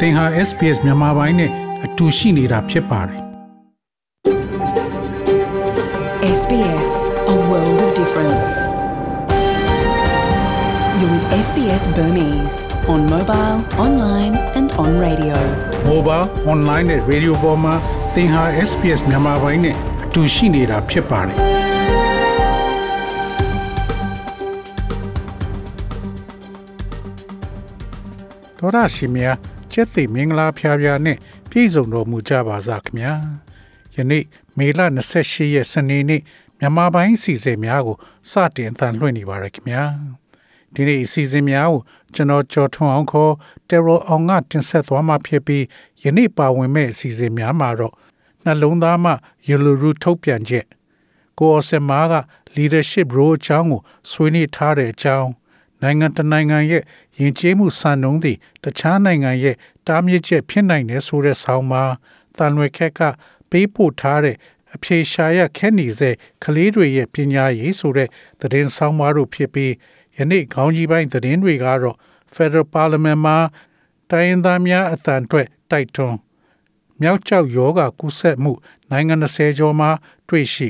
သင်ဟာ SPS မြန်မာပိုင်းနဲ့အတူရှိနေတာဖြစ်ပါတယ် SBS A world of difference. You're with SBS Burmese on mobile, online and on radio. mobile online နဲ့ radio ပေါ်မှာသင်ဟာ SPS မြန်မာပိုင်းနဲ့အတူရှိနေတာဖြစ်ပါတယ်တော်ရရှိမြ ကျက်သိမင်္ဂလာဖျားဖျားနဲ့ပြည့်စုံတော်မူကြပါစားခင်ဗျာယနေ့မေလ28ရက်စနေနေ့မြန်မာပိုင်းစီစဉ်များကိုစတင်အသံလွှင့်နေပါရခင်ဗျာဒီနေ့အစီအစဉ်များကိုကျွန်တော်ကြော်ထွန်းအောင်ခေါ်တယ်ရိုအောင်ကတင်ဆက်သွားမှာဖြစ်ပြီးယနေ့ပါဝင်မဲ့အစီအစဉ်များမှာတော့နှလုံးသားမှယလူရူထုတ်ပြန်ချက်ကိုအော်စမာက leadership role အကြောင်းကိုဆွေးနွေးထားတဲ့အကြောင်း နိုင်ငံတနိုင်ငံရဲ့ယဉ်ကျေးမှုစံနှုန်းတွေတခြားနိုင်ငံရဲ့တားမြစ်ချက်ဖြစ်နိုင်တယ်ဆိုတဲ့ဆောင်းပါတန်လွယ်ခက်ကပေးပို့ထားတဲ့အဖြေရှာရခက်နေစေကလေးတွေရဲ့ပညာရေးဆိုတဲ့သတင်းဆောင်ပါတို့ဖြစ်ပြီးယနေ့ခေါင်းကြီးပိုင်းသတင်းတွေကတော့ Federal Parliament မှာတိုင်းရင်းသားများအသံအတွက်တိုက်တွန်းမြောက်ကျောက်ယောဂကူးစက်မှု နိုင်ငံ20ကျော်မှာတွေ့ရှိ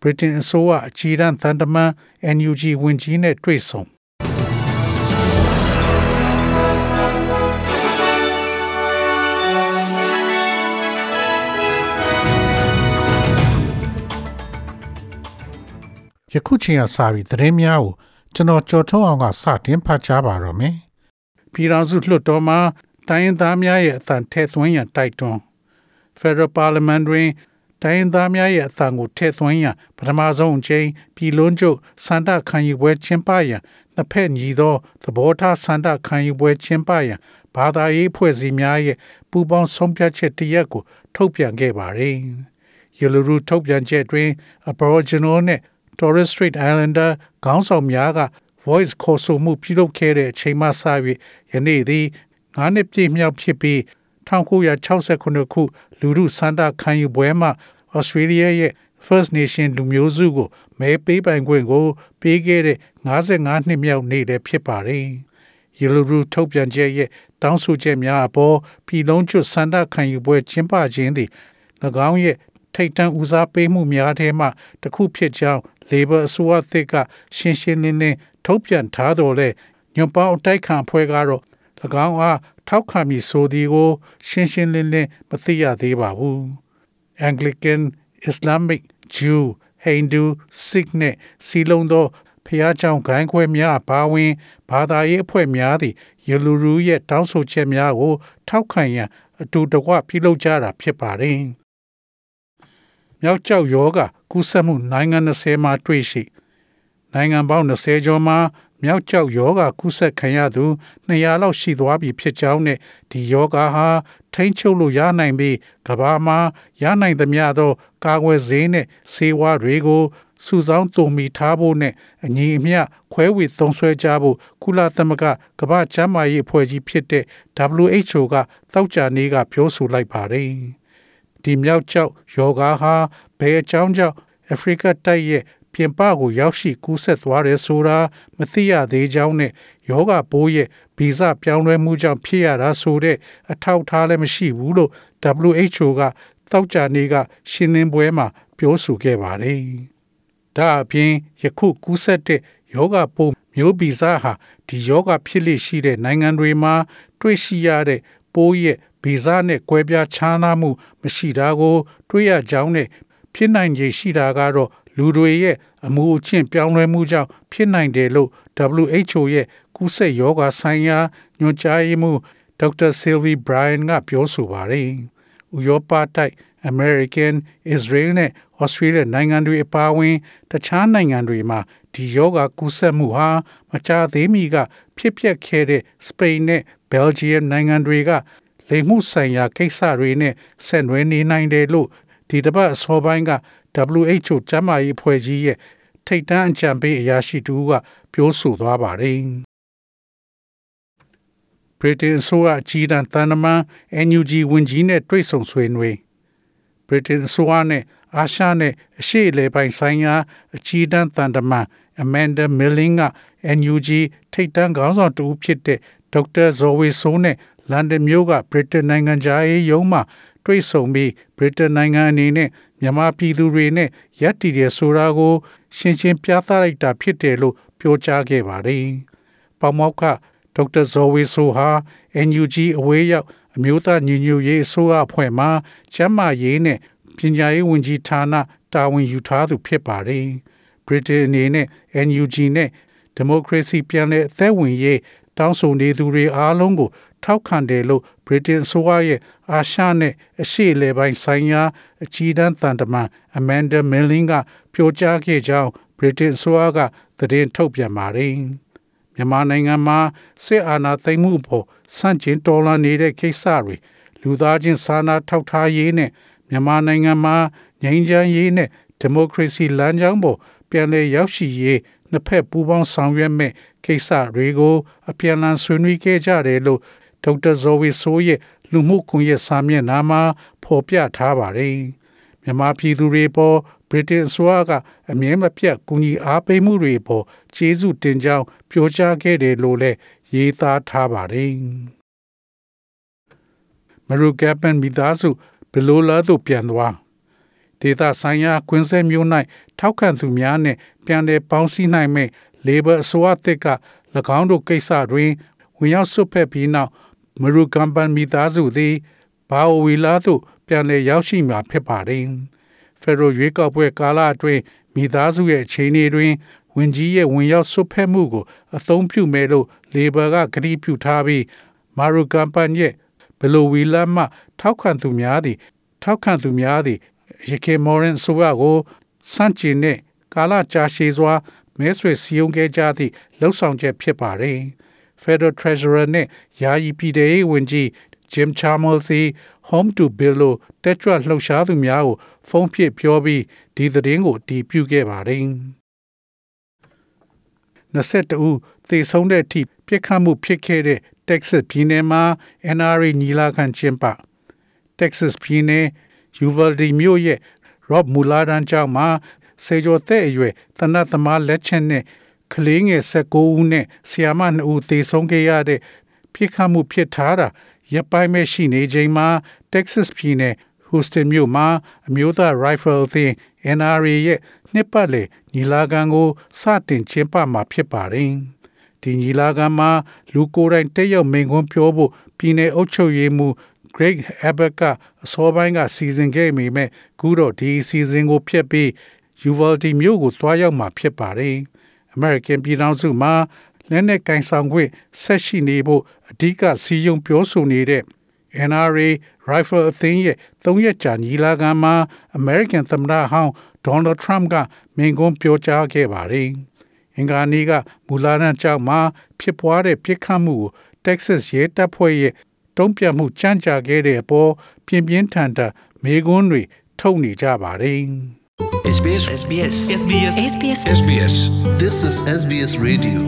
Britain အစိုးရအကြီးတန်းသံတမန် NUG ဝန်ကြီးနဲ့တွေ့ဆုံ ယခုချိန်ကစပြီးသတင်းများကိုကျွန်တော်ကြော်ထုတ်အောင်ကစတင်ဖတ်ကြားပါတော့မယ်။ပြည်ထောင်စုလွှတ်တော်မှာတိုင်းရင်းသားများရဲ့အသံထည့်သွင်းရန်တိုက်တွန်း Federal Parliament တွင်တိုင်းရင်းသားများရဲ့အသံကိုထည့်သွင်းရန်ပထမဆုံးအကြိမ်ပြည်လုံးကျုပ်စန္ဒခံယူပွဲကျင်းပရန်နှစ်ဖက်ညီသောသဘောထားစန္ဒခံယူပွဲကျင်းပရန်ဘာသာရေးဖွဲ့စည်းများရဲ့ပူးပေါင်းဆုံးဖြတ်ချက်တရက်ကိုထုတ်ပြန်ခဲ့ပါတယ်။ Yellow ထုတ်ပြန်ချက်တွင် Aboriginal နဲ့ Torres Strait Islander ခေါင်းဆောင်များက voice ခေါ်ဆိုမှုပြုလုပ်ခဲ့တဲ့အချိန်မှစ၍ယနေ့သည်9နှစ်ပြည့်မြောက်ဖြစ်ပြီး1969ခုလူမှုစန္ဒခံယူပွဲမှာ Australia ရဲ့ First Nation လူမျိုးစုကိုမဲပေးပိုင်ခွင့်ကို ပေးခဲ့တဲ့55နှစ်မြောက်နေ့လည်းဖြစ်ပါတယ်။ Yellow ထုတ်ပြန်ချက်ရဲ့တောင်းဆိုချက်များအပေါ်ပြည်လုံးကျွတ်စန္ဒခံယူပွဲကျင်းပခြင်းသည်၎င်းရဲ့ ထိတ်တန့်ဦးစားပေးမှုများထဲမှတစ်ခုဖြစ်ကြောင်း Labor အစိုးရသစ်ကရှင်းရှင်းလင်းလင်းထုတ်ပြန်ထားတော်လဲညွန်ပေါင်းအတိုက်ခံအဖွဲ့ကတော့၎င်းအားထောက်ခံမည်ဆိုသည်ကို ရှင်းရှင်းလင်းလင်းမသိရသေးပါဘူး Anglican Islamic Jew Hindu Sikh နဲ့စီလုံးသောဖျားကြောင်ဂိုင်းခွဲများဘာဝင်ဘာသာရေးအဖွဲ့များသည့်ယေလူရူရဲ့တောင်းဆိုချက်များကို ထောက်ခံရန်အတူတကွပြုလုပ်ကြတာဖြစ်ပါတယ်။ မြောက်ကျောက်ယောဂကူးစက်မှုနိုင်ငံ20မှာတွေ့ရှိနိုင်ငံပေါင်း20ကျော်မှာမြောက်ကျောက်ယောဂကူးစက်ခံရသူ200လောက်ရှိသွားပြီဖြစ်ကြောင်းနဲ့ဒီယောဂဟာထိမ့်ချုပ်လို့ရနိုင်ပြီးကမ္ဘာမှာရနိုင်သမျှသော ကာကွယ်ဆေးနဲ့ဆေးဝါးတွေကိုစုဆောင်းတုံမီထားဖို့နဲ့အညီအမျှခွဲဝေသုံးစွဲကြဖို့ကုလသမဂ္ဂကမ္ဘာ့ကျန်းမာရေးအဖွဲ့ကြီးဖြစ်တဲ့ WHO ကတောက်ကြနေကပြောဆိုလိုက်ပါတယ်။ ဒီမြောက်ကျောက်ယောဂါဟာဘယ်အကြောင်းကြောင့်အာဖရိကတိုက်ရဲ့ပြင်ပကိုရောက်ရှိကူးစက်သွားတယ်ဆိုတာမသိရသေးကြောင်းနဲ့ယောဂပိုးရဲ့ဗီဇပြောင်းလဲမှုကြောင့်ဖြစ်ရတာဆိုတဲ့အထောက်ထားလည်းမရှိဘူးလို့ WHO ကတောက်ကြနေက ရှင်းလင်းပွဲမှာပြောဆိုခဲ့ပါတယ်။ဒါအပြင်ယခုကူးစက်တဲ့ယောဂပိုးမျိုးဗီဇဟာဒီယောဂဖြစ်လိရှိတဲ့နိုင်ငံတွေမှာ တွေ့ရှိရတဲ့ပိုးရဲ့ ဗီဇနဲ့ကွဲပြားခြားနားမှုမရှိတာကို တွေ့ရကြောင်းနဲ့ဖြစ်နိုင်ခြေရှိတာကတော့လူတွေရဲ့အမှုအကျင့်ပြောင်းလဲမှုကြောင့်ဖြစ်နိုင်တယ်လို့ WHO ရဲ့ကူးစက်ရောဂါဆိုင်ရာညွှန်ကြားရေးမှူးဒေါက်တာဆီလ်ဗီဘရိုင်ကပြောဆိုပါတယ်။ဥရောပတိုက် American, Israel နဲ့ Australia နိုင်ငံတွေအပါအဝင်တခြားနိုင်ငံတွေမှာဒီယောဂကူးစက်မှုဟာမကြာသေးမီက ဖြစ်ပျက်ခဲ့တဲ့စပိန်နဲ့ Belgium နိုင်ငံတွေက လိမ်မှုဆိုင်ရာကိစ္စတွေနဲ့ဆက်နွယ်နေနိုင်တယ်လို့ဒီတစ်ပတ်အစောပိုင်းက WHO ကျန်းမာရေးအဖွဲ့ကြီးရဲ့ထိပ်တန်းအကြံပေးအရာရှိတူကပြောဆိုသွားပါတယ်။ Britain ဆိုအကြီးတန်းတန်တမန် NUG ဝန်ကြီးနဲ့တွေ့ဆုံဆွေးနွေး Britain ဆိုအနဲ့အာရှနဲ့အရှေ့အလယ်ပိုင်းဆိုင်ရာအကြီးတန်းတန်တမန် Amanda Milling က NUG ထိပ်တန်းခေါင်းဆောင်တူဖြစ်တဲ့ဒေါက်တာဇော်ဝေဆိုးနဲ့ လန်ဒန်မြို့ကဗြိတိန်နိုင်ငံသားရေးရုံးမှတွေ့ဆုံပြီးဗြိတိန်နိုင်ငံအနေနဲ့မြန်မာပြည်သူတွေနဲ့ရပ်တည်တဲ့ဆိုတာကို ရှင်းရှင်းပြသလိုက်တာဖြစ်တယ်လို့ပြောကြားခဲ့ပါတယ်။ပေါမောက်ခဒေါက်တာဇော်ဝေဆိုဟာ NUG အဝေးရောက်အမျိုးသားညီညွတ်ရေးအစိုးရအဖွဲ့မှကျန်းမာရေးနဲ့ပညာရေးဝန်ကြီးဌာနတာဝန်ယူထားသူဖြစ်ပါတယ်။ Britain အနေနဲ့ NUG နဲ့ဒီမိုကရေစီပြန်လည်အသက်ဝင်ရေးတောင်းဆိုနေသူတွေအားလုံးကို ထောက်ခံတယ်လို့ Britain ဆိုရရဲ့အာရှနဲ့အရှေ့အလယ်ပိုင်းဆိုင်ရာအကြီးတန်းတန်တမန် Amanda Milling ကပြောကြားခဲ့ကြောင်း Britain ဆိုရကသတင်းထုတ်ပြန်ပါတယ်။မြန်မာနိုင်ငံမှာစစ်အာဏာသိမ်းမှုပေါ်ဆန့်ကျင်တော်လှန်နေတဲ့ကိစ္စတွေလူသားချင်းစာနာထောက်ထားရေးနဲ့မြန်မာနိုင်ငံမှာငြိမ်းချမ်းရေးနဲ့ဒီမိုကရေစီလမ်းကြောင်းပေါ်ပြန်လည်ရောက်ရှိရေးနှစ်ဖက်ပူးပေါင်းဆောင်ရွက်မဲ့ကိစ္စတွေကိုအပြန်အလှန်ဆွေးနွေးခဲ့ကြတယ်လို့ ဒေါက်တာဇော်ဝေဆိုးရဲ့လူမှုကွန်ရက်စာမျက်နှာမှာဖော်ပြထားပါတယ်။မြန်မာပြည်သူတွေပေါ်ဗြိတိန်အစိုးရကအမြဲမပြတ်ကူညီအားပေးမှုတွေပေါ်ကျေးဇူးတင်ကြောင်းပြောကြားခဲ့တယ်လို့လည်းရေးသားထားပါတယ်။မရူကပန်မိသားစုဘယ်လိုလာသို့ပြန်သွားဒေတာဆိုင်ရာကွင်းဆက်မျိုး၌ထောက်ခံသူများနှင့်ပြန်လည်ပေါင်းစည်းနိုင်မဲ့ Labor အစိုးရသစ်က၎င်းတို့ကိစ္စတွင်ဝင်ရောက်ဆွတ်ဖက်ပြီးနောက် မရူကမ်ပန်မိသားစုသည်ဘာအိုဝီလာသို့ပြန်လည်ရောက်ရှိမှာဖြစ်ပါတယ်။ဖက်ဒရယ်ရွေးကောက်ပွဲကာလအတွင်းမိသားစုရဲ့အခြေအနေတွင်ဝင်ကြီးရဲ့ဝင်ရောက်ဆွတ်ဖက်မှုကိုအသုံးပြုမယ်လို့လေဘာကကတိပြုထားပြီးမာရူကမ်ပန်ရဲ့ဘလိုဝီလာမှ ထောက်ခံသူများသည် ထောက်ခံသူများသည်ရကေမော်ရင်ဆိုရကိုစန့်ကျင်တဲ့ကာလကြာရှည်စွာမဲဆွေစီယုံခဲ့ကြသည့်လှုပ်ဆောင်ချက်ဖြစ်ပါတယ်။ Federal Treasurer နဲ့ယာယီပြည်ထောင်စုဝန်ကြီး Jim Chalmers သည် Home to Bill လို့တက်ကြွလှုပ်ရှားသူများကိုဖုန်းဖြင့်ပြောပြီးဒီသတင်းကိုတည်ပြုခဲ့ပါတယ်။22ဦးသေဆုံးတဲ့အထိပြစ်ခတ်မှုဖြစ်ခဲ့တဲ့ Texas ပြည်နယ်မှာ NRA ညီလာခံကျင်းပ Texas ပြည်နယ် Uvalde မြို့ရဲ့ Rob Muller တန်းကျောင်းမှာစေကျော်သက်အရွယ်သနတ်သမားလက်ချက်နဲ့ ကလေးငယ်16ဦးနဲ့ဆီယာမ2ဦးသေဆုံးခဲ့ရတဲ့ပြစ်ခတ်မှုဖြစ်ထားတာရပ်ပိုင်းမဲ့ရှိနေချိန်မှာ Texas ပြည်နယ် Houston မြို့မှာအမျိုးသား Rifle အသင်း NRA ရဲ့နှစ်ပတ်လည်ညီလာခံကိုစတင်ကျင်းပမှာဖြစ်ပါတယ်။ဒီညီလာခံမှာလူကိုယ်တိုင်တက်ရောက်မိန့်ခွန်းပြောဖို့ပြည်내အုပ်ချုပ်ရေးမှူး Greg Abbott ကအစောပိုင်းကစီစဉ်ခဲ့မိမဲ့ခုတော့ဒီစီစဉ်ကိုဖျက်ပြီး Uvalde မြို့ကိုသွားရောက်မှာဖြစ်ပါတယ်။ American ပြည်ထောင်စုမှာလက်နက်ကင်ဆောင်ခွင့်ဆက်ရှိနေဖို့အဓိကစီယုံပြောဆိုနေတဲ့ NRA Rifle အသင်းရဲ့၃ရက်ကြာညီလာခံမှာ American သမ္မတဟောင်း Donald Trump ကမိန့်ခွန်းပြောကြားခဲ့ပါတယ်။အင်္ဂါနေ့ကမူလာနန်ကျောင်းမှာဖြစ်ပွားတဲ့ပြစ်ခတ်မှုကို Texas ရဲတပ်ဖွဲ့ရဲ့တုံ့ပြန်မှုကြမ်းကြခဲ့တဲ့အပေါ်ပြင်းပြင်းထန်ထန်မေးခွန်းတွေထုတ်နေကြပါတယ်။ SBS SBS SBS SBS SBS This is SBS Radio.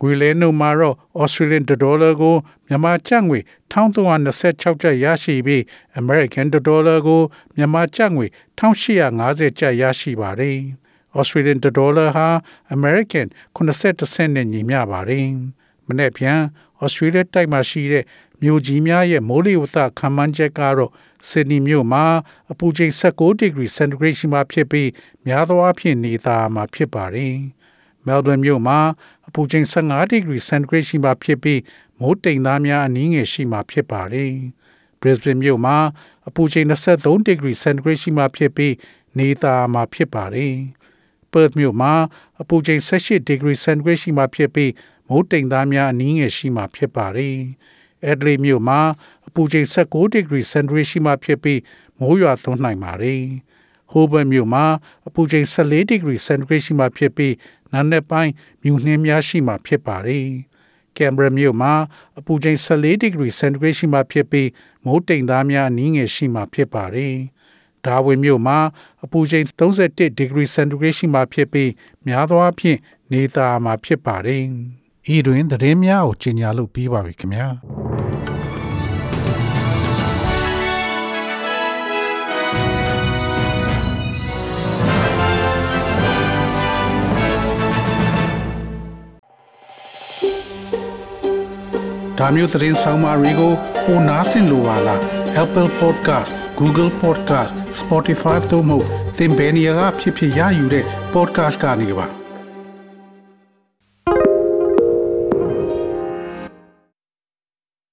ငွေလဲနှုန်းမှာတော့ Australian dollar ကိုမြန်မာကျပ်ငွေ1326ကျပ်ရရှိပြီး American dollar ကိုမြန်မာကျပ်ငွေ1850ကျပ်ရရှိပါတယ်။ Australian dollar ဟာ American 80စနစ်နဲ့ညီမျှပါတယ်။မနေ့ပြန် Australia တိုက်မှာရှိတဲ့မြို့ကြီးများရဲ့မိုးလေဝသခန့်မှန်းချက်ကတော့ဆစ်ဒနီမြို့မှာအပူချိန်16ဒီဂရီစင်တီဂရိတ်ရှိမှဖြစ်ပြီးများသောအားဖြင့်နေသားမှာဖြစ်ပါတယ်။ Melbourne မြို့မှာအပူချိန်15ဒီဂရီစင်တီဂရိတ်ရှိမှဖြစ်ပြီးမိုးတိမ်သားများအနည်းငယ်ရှိမှဖြစ်ပါတယ်။ Brisbane မြို့မှာအပူချိန်23ဒီဂရီစင်တီဂရိတ်ရှိမှဖြစ်ပြီးနေသားမှာဖြစ်ပါတယ်။ Perth မြို့မှာအပူချိန်18ဒီဂရီစင်တီဂရိတ်ရှိမှဖြစ်ပြီး မိုးတိမ်သားများအနည်းငယ်ရှိမှဖြစ်ပါတယ်။ Adelaide မြို့မှာအပူချိန်16ဒီဂရီစင်တီဂရိတ်ရှိမှဖြစ်ပြီးမိုးရွာသွန်းနိုင်ပါတယ်။ Hobart မြို့မှာအပူချိန်14ဒီဂရီစင်တီဂရိတ်ရှိမှဖြစ်ပြီးနာနဲ့ပိုင်းမြူနှင်းများရှိမှဖြစ်ပါတယ်။ Canberra မြို့မှာအပူချိန်14ဒီဂရီစင်တီဂရိတ်ရှိမှဖြစ်ပြီးမိုးတိမ်သားများအနည်းငယ်ရှိမှဖြစ်ပါတယ်။ဒါဝင်မြို့မှာအပူချိန်31ဒီဂရီစင်တီဂရိတ်ရှိမှဖြစ်ပြီးများသောအားဖြင့်နေသားမှာဖြစ်ပါတယ်။ ဤတွင်သတင်းများကိုကြီးညာလို့ပြီးပါပြီခင်ဗျာ။ဒါမျိုးသတင်းဆောင်မတွေကိုပိုနားဆင်လိုပါလား Apple Podcast Google Podcast Spotify တို့မှာသင်ပင်ရာဖြစ်ဖြစ်ရယူတဲ့ podcast ကနေပါ